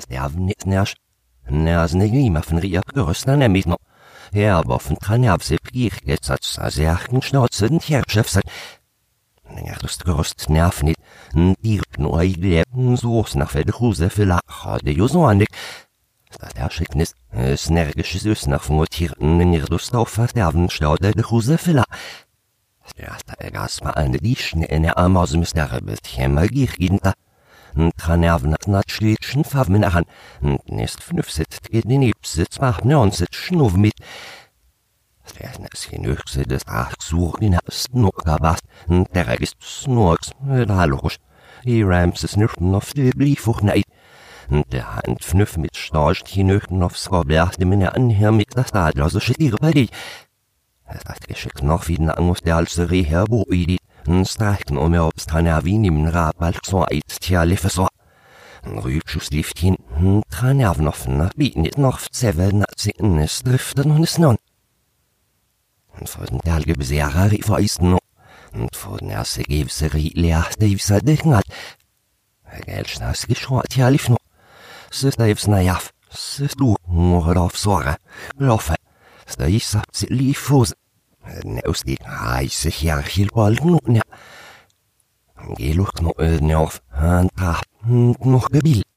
der nicht immer von Rier gerüsten nämlich. Ja, aber von Tranervse Pier jetzt als Serchen Schnauze und Herrschaft sein. Ja, das gerüst nerv nicht. Die nur leben so nach der Huse für Lacher, der jo so andig. Das Erschicknis, es nergisches Ös nach von Tierten in ihr Lust auf Verderben staude der Huse Lacher. Ja, da gas ma an die Schne in der Arm aus dem Sterbet, hämmer gich gehen da. Tranerven nat schleetschen Famen an, nest fünf sitzt macht ne und sitzt schnuff mit. Es genügse des Achsuch in was, der ist Snorks, da logisch. Die Rams ist nüchten auf die Bliefuch neid. Der Hand fnüff mit Storch die nüchten aufs Roblach, dem in der Anhör mit das Adler, so schickiere bei dich. Hat geschickt noch wie den Angus der als Reher bo idit. Streichen om jeg oppstranner vin im Rabalk så eit tja liffe så. Rübschus lift hin, tran avnoffen, binit noch zevel na zinnes driften hun snon. For den dalge beserer i feisten no. For den erste gevseri leaste i visa dekngal. Gelsnas geschroat tja liff no. Søster ivs na jaff, søst du, mor av såre, loffe. Sta isa, sit liv fosen. Neusdi haise hjerkil på alten ja. Geluk no ødne of, han ta, nog gebil.